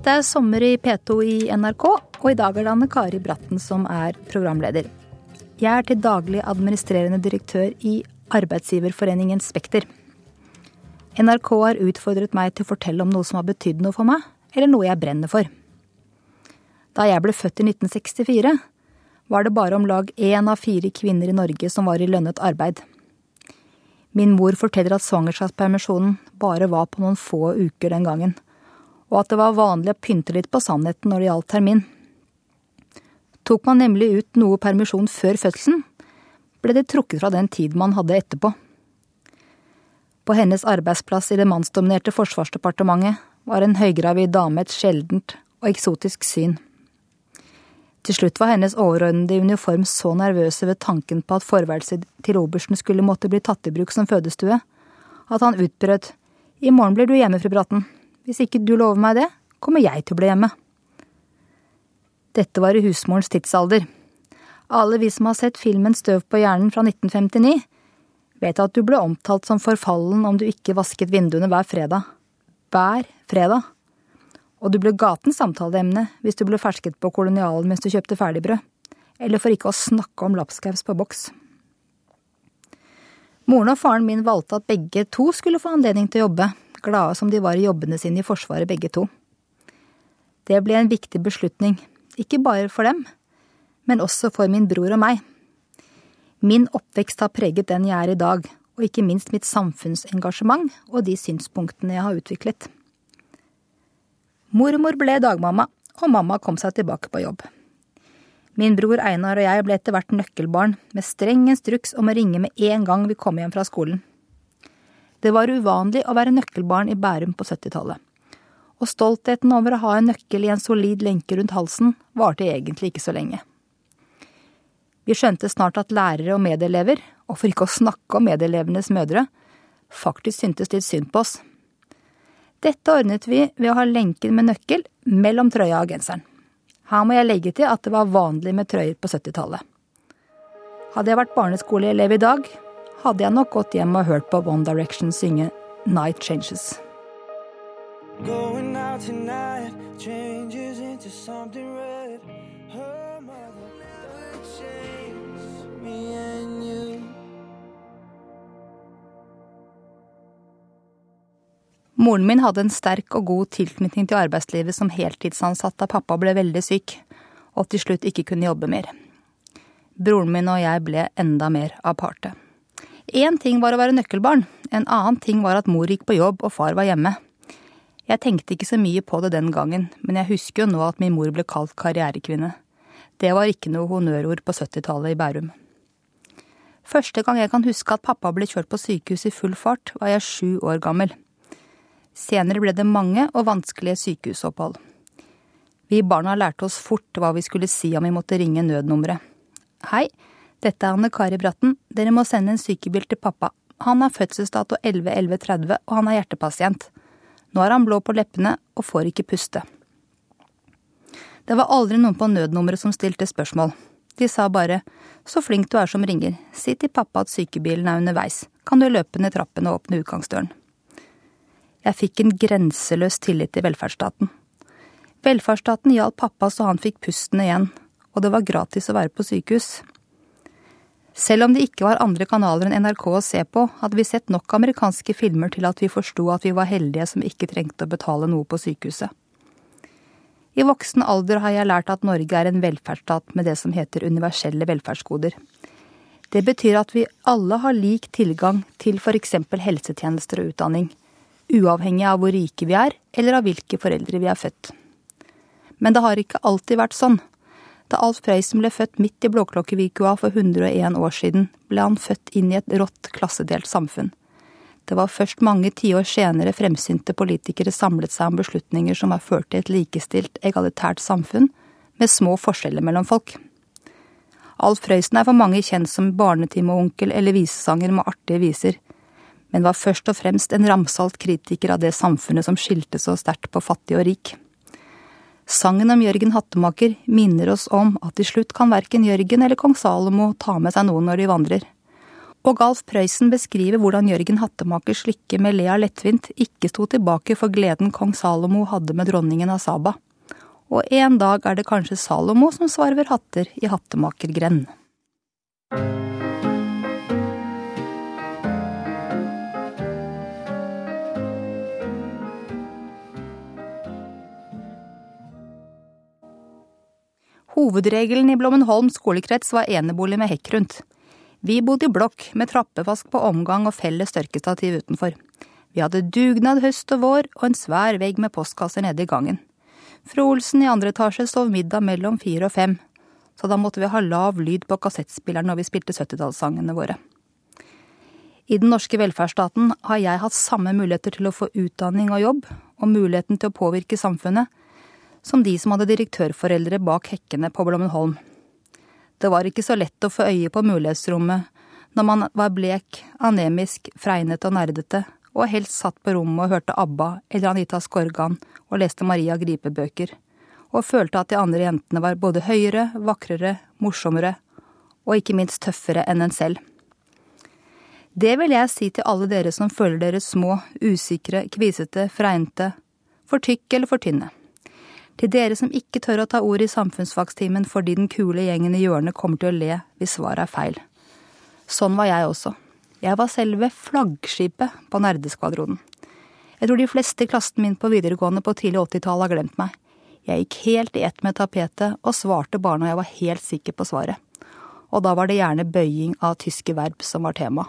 Dette er Sommer i P2 i NRK, og i dag er det Anne Kari Bratten som er programleder. Jeg er til daglig administrerende direktør i Arbeidsgiverforeningen Spekter. NRK har utfordret meg til å fortelle om noe som har betydd noe for meg, eller noe jeg brenner for. Da jeg ble født i 1964, var det bare om lag én av fire kvinner i Norge som var i lønnet arbeid. Min mor forteller at svangerskapspermisjonen bare var på noen få uker den gangen, og at det var vanlig å pynte litt på sannheten når det gjaldt termin. Tok man nemlig ut noe permisjon før fødselen, ble det trukket fra den tid man hadde etterpå. På hennes arbeidsplass i det mannsdominerte Forsvarsdepartementet var en høygravid dame et sjeldent og eksotisk syn. Til slutt var hennes overordnede i uniform så nervøse ved tanken på at forværelset til obersten skulle måtte bli tatt i bruk som fødestue, at han utbrøt I morgen blir du hjemme, fru Bratten. Hvis ikke du lover meg det, kommer jeg til å bli hjemme. Dette var i husmorens tidsalder. Alle vi som har sett filmen Støv på hjernen fra 1959, vet at du ble omtalt som forfallen om du ikke vasket vinduene hver fredag. Hver fredag og du ble gatens samtaleemne hvis du ble fersket på kolonialen mens du kjøpte ferdigbrød, eller for ikke å snakke om lapskaus på boks. Moren og faren min valgte at begge to skulle få anledning til å jobbe, glade som de var i jobbene sine i Forsvaret begge to. Det ble en viktig beslutning, ikke bare for dem, men også for min bror og meg. Min oppvekst har preget den jeg er i dag, og ikke minst mitt samfunnsengasjement og de synspunktene jeg har utviklet. Mormor ble dagmamma, og mamma kom seg tilbake på jobb. Min bror Einar og jeg ble etter hvert nøkkelbarn, med streng instruks om å ringe med en gang vi kom hjem fra skolen. Det var uvanlig å være nøkkelbarn i Bærum på 70-tallet, og stoltheten over å ha en nøkkel i en solid lenke rundt halsen varte egentlig ikke så lenge. Vi skjønte snart at lærere og medelever, og for ikke å snakke om medelevenes mødre, faktisk syntes litt synd på oss. Dette ordnet vi ved å ha lenken med nøkkel mellom trøya og genseren. Her må jeg legge til at det var vanlig med trøyer på 70-tallet. Hadde jeg vært barneskoleelev i dag, hadde jeg nok gått hjem og hørt på One Direction synge Night Changes. Tonight changes into something red. Her mother changes me and you. Moren min hadde en sterk og god tilknytning til arbeidslivet som heltidsansatt da pappa ble veldig syk, og til slutt ikke kunne jobbe mer. Broren min og jeg ble enda mer aparte. Én ting var å være nøkkelbarn, en annen ting var at mor gikk på jobb og far var hjemme. Jeg tenkte ikke så mye på det den gangen, men jeg husker jo nå at min mor ble kalt karrierekvinne. Det var ikke noe honnørord på 70-tallet i Bærum. Første gang jeg kan huske at pappa ble kjørt på sykehus i full fart, var jeg sju år gammel. Senere ble det mange og vanskelige sykehusopphold. Vi barna lærte oss fort hva vi skulle si om vi måtte ringe nødnummeret. Hei, dette er Anne Kari Bratten, dere må sende en sykebil til pappa. Han har fødselsdato 11.11.30, og han er hjertepasient. Nå er han blå på leppene og får ikke puste. Det var aldri noen på nødnummeret som stilte spørsmål. De sa bare så flink du er som ringer, si til pappa at sykebilen er underveis, kan du løpe ned trappen og åpne utgangsdøren. Jeg fikk en grenseløs tillit til velferdsstaten. Velferdsstaten hjalp pappa så han fikk pusten igjen, og det var gratis å være på sykehus. Selv om det ikke var andre kanaler enn NRK å se på, hadde vi sett nok amerikanske filmer til at vi forsto at vi var heldige som ikke trengte å betale noe på sykehuset. I voksen alder har jeg lært at Norge er en velferdsstat med det som heter universelle velferdsgoder. Det betyr at vi alle har lik tilgang til eksempel helsetjenester og utdanning uavhengig av hvor rike vi er, eller av hvilke foreldre vi er født. Men det har ikke alltid vært sånn. Da Alf Prøysen ble født midt i Blåklokkevikua for 101 år siden, ble han født inn i et rått, klassedelt samfunn. Det var først mange tiår senere fremsynte politikere samlet seg om beslutninger som har ført til et likestilt, egalitært samfunn, med små forskjeller mellom folk. Alf Prøysen er for mange kjent som barnetimeonkel eller visesanger med artige viser men var først og fremst en ramsalt kritiker av det samfunnet som skilte så sterkt på fattig og rik. Sangen om Jørgen Hattemaker minner oss om at til slutt kan verken Jørgen eller kong Salomo ta med seg noen når de vandrer. Og Galf Prøysen beskriver hvordan Jørgen Hattemakers lykke med Lea lettvint ikke sto tilbake for gleden kong Salomo hadde med dronningen av Saba. Og en dag er det kanskje Salomo som svarver hatter i hattemakergrend. Hovedregelen i Blommenholm skolekrets var enebolig med hekk rundt. Vi bodde i blokk med trappevask på omgang og felles tørkestativ utenfor. Vi hadde dugnad høst og vår og en svær vegg med postkasser nede i gangen. Fru Olsen i andre etasje sov middag mellom fire og fem, så da måtte vi ha lav lyd på kassettspilleren når vi spilte 70-tallssangene våre. I den norske velferdsstaten har jeg hatt samme muligheter til å få utdanning og jobb, og muligheten til å påvirke samfunnet, som de som hadde direktørforeldre bak hekkene på Blommenholm. Det var ikke så lett å få øye på mulighetsrommet når man var blek, anemisk, fregnete og nerdete, og helst satt på rommet og hørte ABBA eller Anita Skorgan og leste Maria Gripe-bøker, og følte at de andre jentene var både høyere, vakrere, morsommere og ikke minst tøffere enn en selv. Det vil jeg si til alle dere som føler dere små, usikre, kvisete, fregnete, for tykk eller for tynne. Til dere som ikke tør å ta ord i samfunnsfagstimen fordi den kule gjengen i hjørnet kommer til å le hvis svaret er feil. Sånn var jeg også. Jeg var selve flaggskipet på Nerdeskvadronen. Jeg tror de fleste i klassen min på videregående på tidlig 80-tallet har glemt meg. Jeg gikk helt i ett med tapetet og svarte bare når jeg var helt sikker på svaret. Og da var det gjerne bøying av tyske verb som var tema.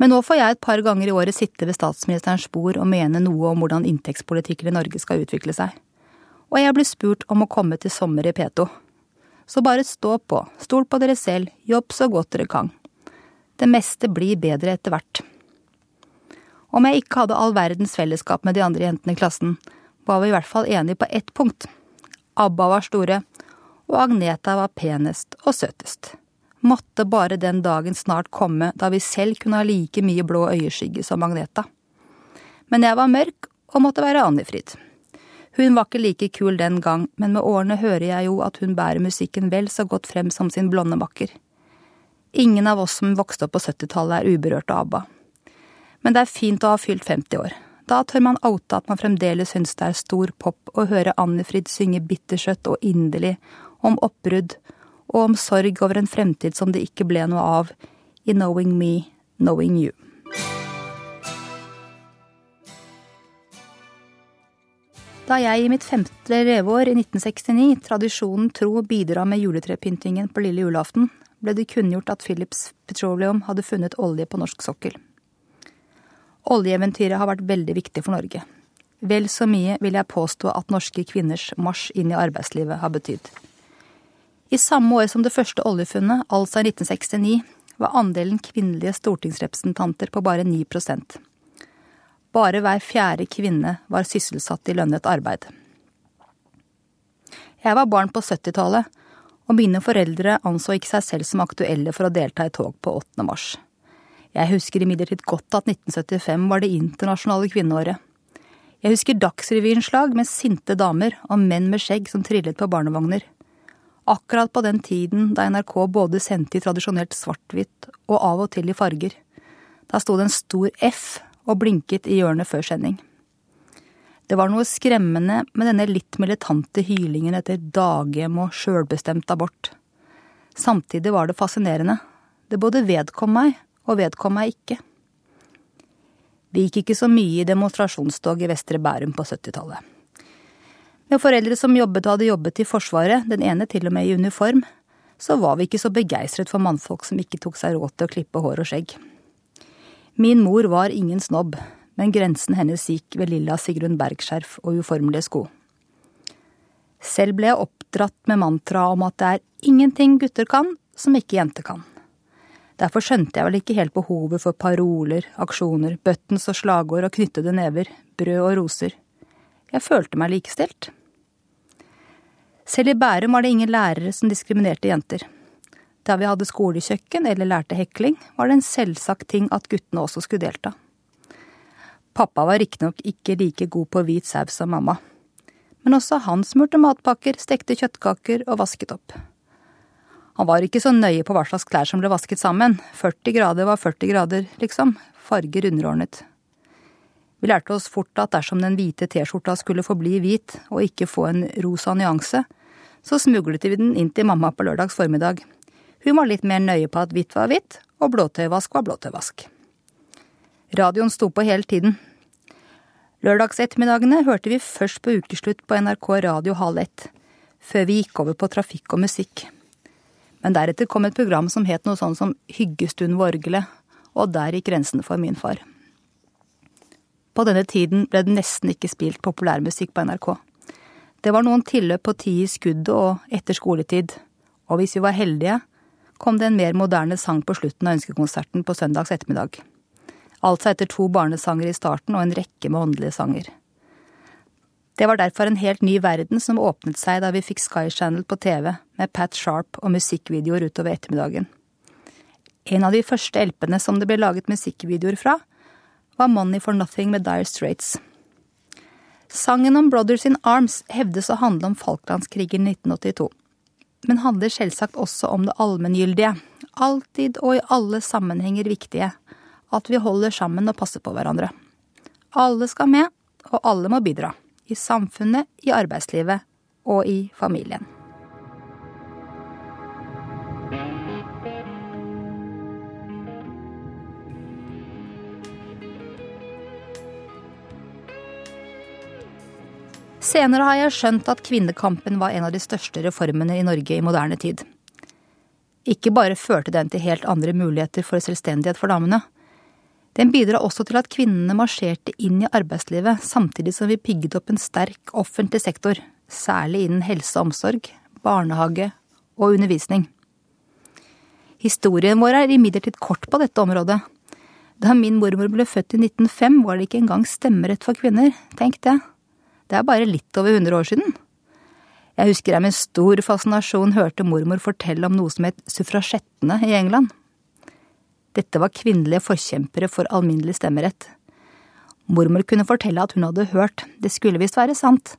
Men nå får jeg et par ganger i året sitte ved statsministerens bord og mene noe om hvordan inntektspolitikken i Norge skal utvikle seg og jeg blir spurt om å komme til sommer i P2. Så bare stå på, stol på dere selv, jobb så godt dere kan. Det meste blir bedre etter hvert. Om jeg ikke hadde all verdens fellesskap med de andre jentene i klassen, var vi i hvert fall enige på ett punkt. Abba var store, og Agneta var penest og søtest. Måtte bare den dagen snart komme da vi selv kunne ha like mye blå øyeskygge som Agneta. Men jeg var mørk og måtte være Annifrid. Hun var ikke like kul den gang, men med årene hører jeg jo at hun bærer musikken vel så godt frem som sin blonde makker. Ingen av oss som vokste opp på 70-tallet er uberørt av ABBA. Men det er fint å ha fylt 50 år. Da tør man oute at man fremdeles syns det er stor pop å høre Annifrid synge bittersøtt og inderlig om oppbrudd og om sorg over en fremtid som det ikke ble noe av, i Knowing Me, Knowing You. Da jeg i mitt femte leveår i 1969 tradisjonen tro bidra med juletrepyntingen på lille julaften, ble det kunngjort at Philips Petroleum hadde funnet olje på norsk sokkel. Oljeeventyret har vært veldig viktig for Norge. Vel så mye vil jeg påstå at norske kvinners marsj inn i arbeidslivet har betydd. I samme år som det første oljefunnet, altså i 1969, var andelen kvinnelige stortingsrepresentanter på bare 9 bare hver fjerde kvinne var sysselsatt i lønnet arbeid. Jeg var barn på 70-tallet, og mine foreldre anså ikke seg selv som aktuelle for å delta i tog på 8. mars. Jeg husker imidlertid godt at 1975 var det internasjonale kvinneåret. Jeg husker dagsrevyinnslag med sinte damer og menn med skjegg som trillet på barnevogner. Akkurat på den tiden da NRK både sendte i tradisjonelt svart-hvitt og av og til i farger. Da sto det en stor F og blinket i hjørnet før sending. Det var noe skremmende med denne litt militante hylingen etter daghjem og sjølbestemt abort. Samtidig var det fascinerende. Det både vedkom meg og vedkom meg ikke. Vi gikk ikke så mye i demonstrasjonstog i Vestre Bærum på 70-tallet. Med foreldre som jobbet og hadde jobbet i Forsvaret, den ene til og med i uniform, så var vi ikke så begeistret for mannfolk som ikke tok seg råd til å klippe hår og skjegg. Min mor var ingen snobb, men grensen hennes gikk ved lilla Sigrun Bergskjerf og uformelige sko. Selv ble jeg oppdratt med mantraet om at det er ingenting gutter kan som ikke jenter kan. Derfor skjønte jeg vel ikke helt behovet for paroler, aksjoner, buttons og slagord og knyttede never, brød og roser. Jeg følte meg likestilt. Selv i Bærum var det ingen lærere som diskriminerte jenter. Da vi hadde skolekjøkken eller lærte hekling, var det en selvsagt ting at guttene også skulle delta. Pappa var riktignok ikke like god på hvit saus som mamma, men også han smurte matpakker, stekte kjøttkaker og vasket opp. Han var ikke så nøye på hva slags klær som ble vasket sammen. 40 grader var 40 grader, liksom. Farger underordnet. Vi lærte oss fort at dersom den hvite T-skjorta skulle forbli hvit og ikke få en rosa nyanse, så smuglet vi den inn til mamma på lørdags formiddag. Hun var litt mer nøye på at hvitt var hvitt, og blåtøyvask var blåtøyvask. Radioen sto på hele tiden. Lørdagsettermiddagene hørte vi først på ukeslutt på NRK Radio halv ett, før vi gikk over på trafikk og musikk. Men deretter kom et program som het noe sånn som Hyggestund ved og der gikk grensen for min far. På denne tiden ble det nesten ikke spilt populærmusikk på NRK. Det var noen tilløp på ti i skuddet og etter skoletid, og hvis vi var heldige, kom det en mer moderne sang på slutten av ønskekonserten på søndags ettermiddag. Altså etter to barnesanger i starten og en rekke med åndelige sanger. Det var derfor en helt ny verden som åpnet seg da vi fikk Sky Channel på TV med Pat Sharp og musikkvideoer utover ettermiddagen. En av de første LP-ene som det ble laget musikkvideoer fra, var Money for Nothing med Dire Straits. Sangen om Brothers in Arms hevdes å handle om Falklandskrigen 1982, men handler selvsagt også om det allmenngyldige, alltid og i alle sammenhenger viktige, at vi holder sammen og passer på hverandre. Alle skal med, og alle må bidra i samfunnet, i arbeidslivet og i familien. Senere har jeg skjønt at kvinnekampen var en av de største reformene i Norge i moderne tid. Ikke bare førte den til helt andre muligheter for selvstendighet for damene, den bidrar også til at kvinnene marsjerte inn i arbeidslivet, samtidig som vi pigget opp en sterk offentlig sektor, særlig innen helse og omsorg, barnehage og undervisning. Historien vår er imidlertid kort på dette området. Da min mormor ble født i 1905, var det ikke engang stemmerett for kvinner, tenk det. Det er bare litt over 100 år siden. Jeg husker jeg med stor fascinasjon hørte mormor fortelle om noe som het suffragettene i England. Dette var kvinnelige forkjempere for alminnelig stemmerett. Mormor kunne fortelle at hun hadde hørt, det skulle visst være sant,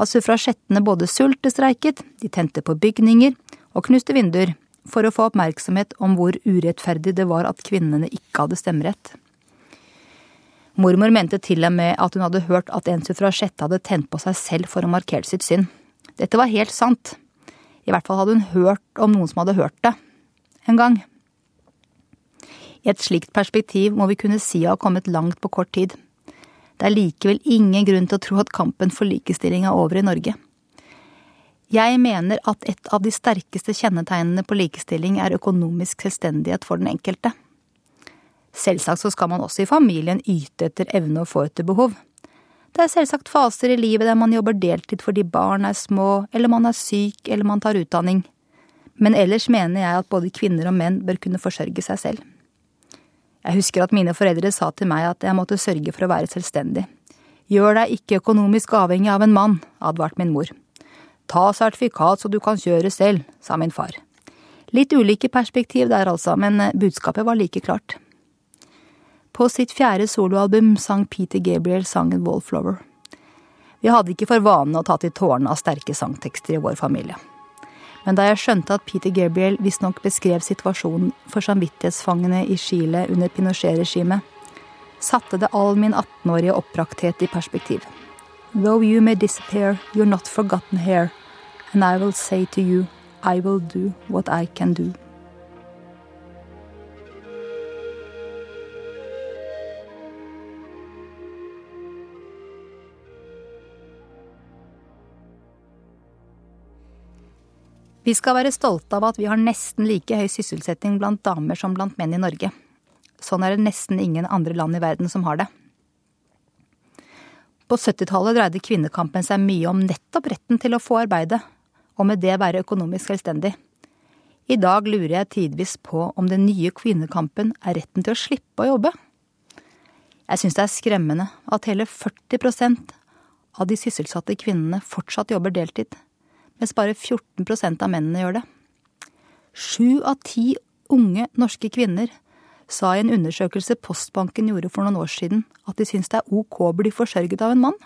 at suffragettene både sultestreiket, de tente på bygninger og knuste vinduer, for å få oppmerksomhet om hvor urettferdig det var at kvinnene ikke hadde stemmerett. Mormor mente til og med at hun hadde hørt at en suffrasjette hadde tent på seg selv for å markere sitt synd. Dette var helt sant. I hvert fall hadde hun hørt om noen som hadde hørt det. En gang. I et slikt perspektiv må vi kunne si å ha kommet langt på kort tid. Det er likevel ingen grunn til å tro at kampen for likestilling er over i Norge. Jeg mener at et av de sterkeste kjennetegnene på likestilling er økonomisk selvstendighet for den enkelte. Selvsagt så skal man også i familien yte etter evne og få etter behov. Det er selvsagt faser i livet der man jobber deltid fordi barn er små, eller man er syk, eller man tar utdanning. Men ellers mener jeg at både kvinner og menn bør kunne forsørge seg selv. Jeg husker at mine foreldre sa til meg at jeg måtte sørge for å være selvstendig. Gjør deg ikke økonomisk avhengig av en mann, advarte min mor. Ta sertifikat så du kan kjøre selv, sa min far. Litt ulike perspektiv der altså, men budskapet var like klart. På sitt fjerde soloalbum sang Peter Gabriel sangen Wallflower. Vi hadde ikke for vane å ta til tårene av sterke sangtekster i vår familie men da jeg skjønte at Peter Gabriel visstnok beskrev situasjonen for samvittighetsfangene i Chile under Pinochet-regimet, satte det all min 18-årige oppbrakthet i perspektiv. Though you may disappear, you're not forgotten here, and I will say to you, I will do what I can do. Vi skal være stolte av at vi har nesten like høy sysselsetting blant damer som blant menn i Norge. Sånn er det nesten ingen andre land i verden som har det. På 70-tallet dreide kvinnekampen seg mye om nettopp retten til å få arbeide, og med det være økonomisk selvstendig. I dag lurer jeg tidvis på om den nye kvinnekampen er retten til å slippe å jobbe. Jeg syns det er skremmende at hele 40% av de sysselsatte kvinnene fortsatt jobber deltid mens bare 14% av mennene gjør det. Sju av ti unge norske kvinner sa i en undersøkelse Postbanken gjorde for noen år siden, at de syns det er ok å bli forsørget av en mann.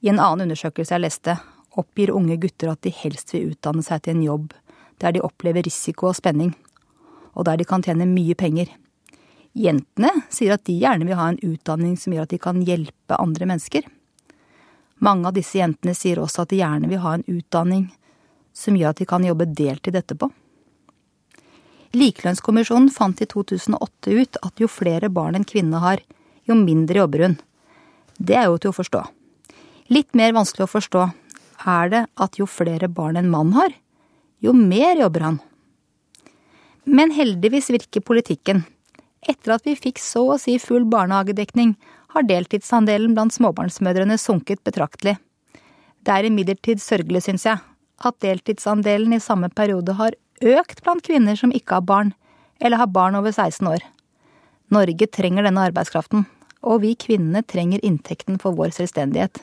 I en annen undersøkelse jeg leste, oppgir unge gutter at de helst vil utdanne seg til en jobb der de opplever risiko og spenning, og der de kan tjene mye penger. Jentene sier at de gjerne vil ha en utdanning som gjør at de kan hjelpe andre mennesker. Mange av disse jentene sier også at de gjerne vil ha en utdanning som gjør at de kan jobbe deltid etterpå. Likelønnskommisjonen fant i 2008 ut at jo flere barn en kvinne har, jo mindre jobber hun. Det er jo til å forstå. Litt mer vanskelig å forstå er det at jo flere barn en mann har, jo mer jobber han. Men heldigvis virker politikken. Etter at vi fikk så å si full barnehagedekning, har deltidsandelen blant småbarnsmødrene sunket betraktelig. Det er imidlertid sørgelig, syns jeg, at deltidsandelen i samme periode har økt blant kvinner som ikke har barn, eller har barn over 16 år. Norge trenger denne arbeidskraften, og vi kvinnene trenger inntekten for vår selvstendighet.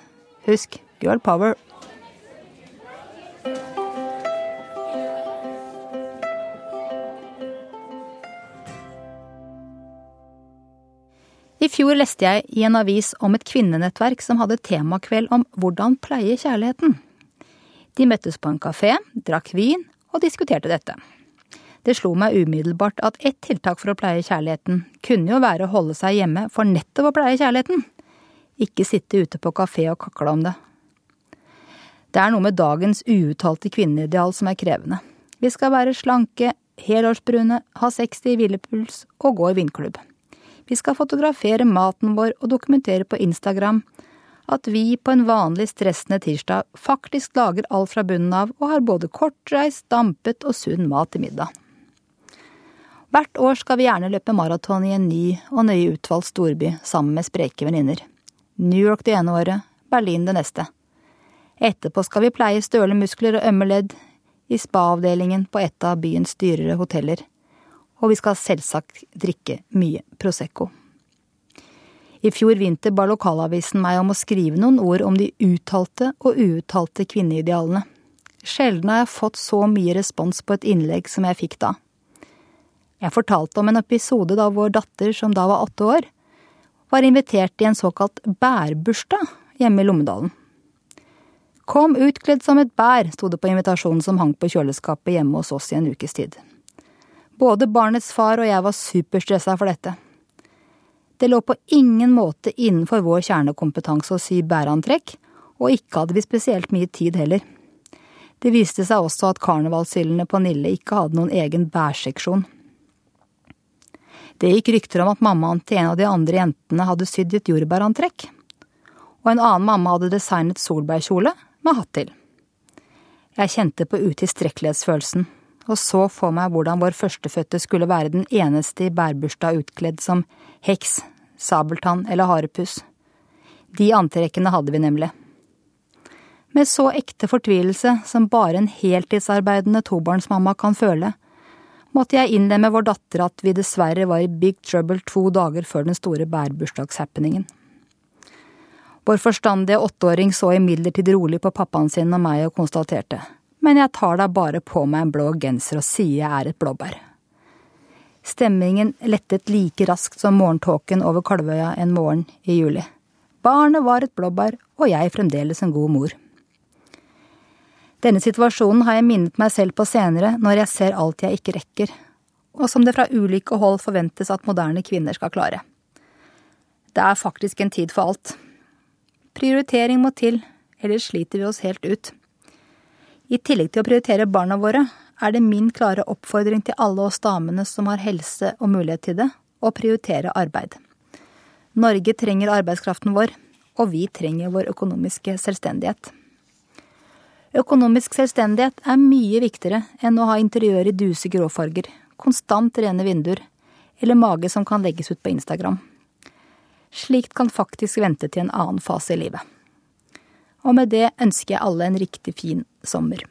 Husk, girl power. I fjor leste jeg i en avis om et kvinnenettverk som hadde temakveld om hvordan pleie kjærligheten. De møttes på en kafé, drakk vin og diskuterte dette. Det slo meg umiddelbart at ett tiltak for å pleie kjærligheten kunne jo være å holde seg hjemme for nettopp å pleie kjærligheten. Ikke sitte ute på kafé og kakle om det. Det er noe med dagens uuttalte kvinneideal som er krevende. Vi skal være slanke, helårsbrune, ha 60 i hvilepuls og gå i vindklubb. Vi skal fotografere maten vår og dokumentere på Instagram at vi på en vanlig stressende tirsdag faktisk lager alt fra bunnen av og har både kortreist, dampet og sunn mat til middag. Hvert år skal vi gjerne løpe maraton i en ny og nøye utvalgt storby sammen med spreke venninner. New York det ene året, Berlin det neste. Etterpå skal vi pleie støle muskler og ømme ledd i spa-avdelingen på et av byens dyrere hoteller. Og vi skal selvsagt drikke mye Prosecco. I fjor vinter ba lokalavisen meg om å skrive noen ord om de uttalte og uuttalte kvinneidealene. Sjelden har jeg fått så mye respons på et innlegg som jeg fikk da. Jeg fortalte om en episode da vår datter, som da var åtte år, var invitert i en såkalt bærbursdag hjemme i Lommedalen. Kom utkledd som et bær, sto det på invitasjonen som hang på kjøleskapet hjemme hos oss i en ukes tid. Både barnets far og jeg var superstressa for dette. Det lå på ingen måte innenfor vår kjernekompetanse å sy bærantrekk, og ikke hadde vi spesielt mye tid heller. Det viste seg også at karnevalshyllene på Nille ikke hadde noen egen bærseksjon. Det gikk rykter om at mammaen til en av de andre jentene hadde sydd et jordbærantrekk, og en annen mamma hadde designet solbærkjole med hatt til. Jeg kjente på utilstrekkelighetsfølelsen og så for meg hvordan vår førstefødte skulle være den eneste i bærbursdag utkledd som heks, sabeltann eller harepuss. De antrekkene hadde vi nemlig. Med så ekte fortvilelse som bare en heltidsarbeidende tobarnsmamma kan føle, måtte jeg innlemme vår datter at vi dessverre var i big trouble to dager før den store bærbursdagshappeningen. Vår forstandige åtteåring så imidlertid rolig på pappaen sin og meg og konstaterte men jeg tar da bare på meg en blå genser og sier jeg er et blåbær. Stemmingen lettet like raskt som morgentåken over Kalvøya en morgen i juli. Barnet var et blåbær, og jeg fremdeles en god mor. Denne situasjonen har jeg minnet meg selv på senere når jeg ser alt jeg ikke rekker, og som det fra ulike hold forventes at moderne kvinner skal klare. Det er faktisk en tid for alt. Prioritering må til, ellers sliter vi oss helt ut. I tillegg til å prioritere barna våre, er det min klare oppfordring til alle oss damene som har helse og mulighet til det, å prioritere arbeid. Norge trenger arbeidskraften vår, og vi trenger vår økonomiske selvstendighet. Økonomisk selvstendighet er mye viktigere enn å ha interiør i duse gråfarger, konstant rene vinduer eller mage som kan legges ut på Instagram. Slikt kan faktisk vente til en annen fase i livet. Og med det ønsker jeg alle en riktig fin sommer.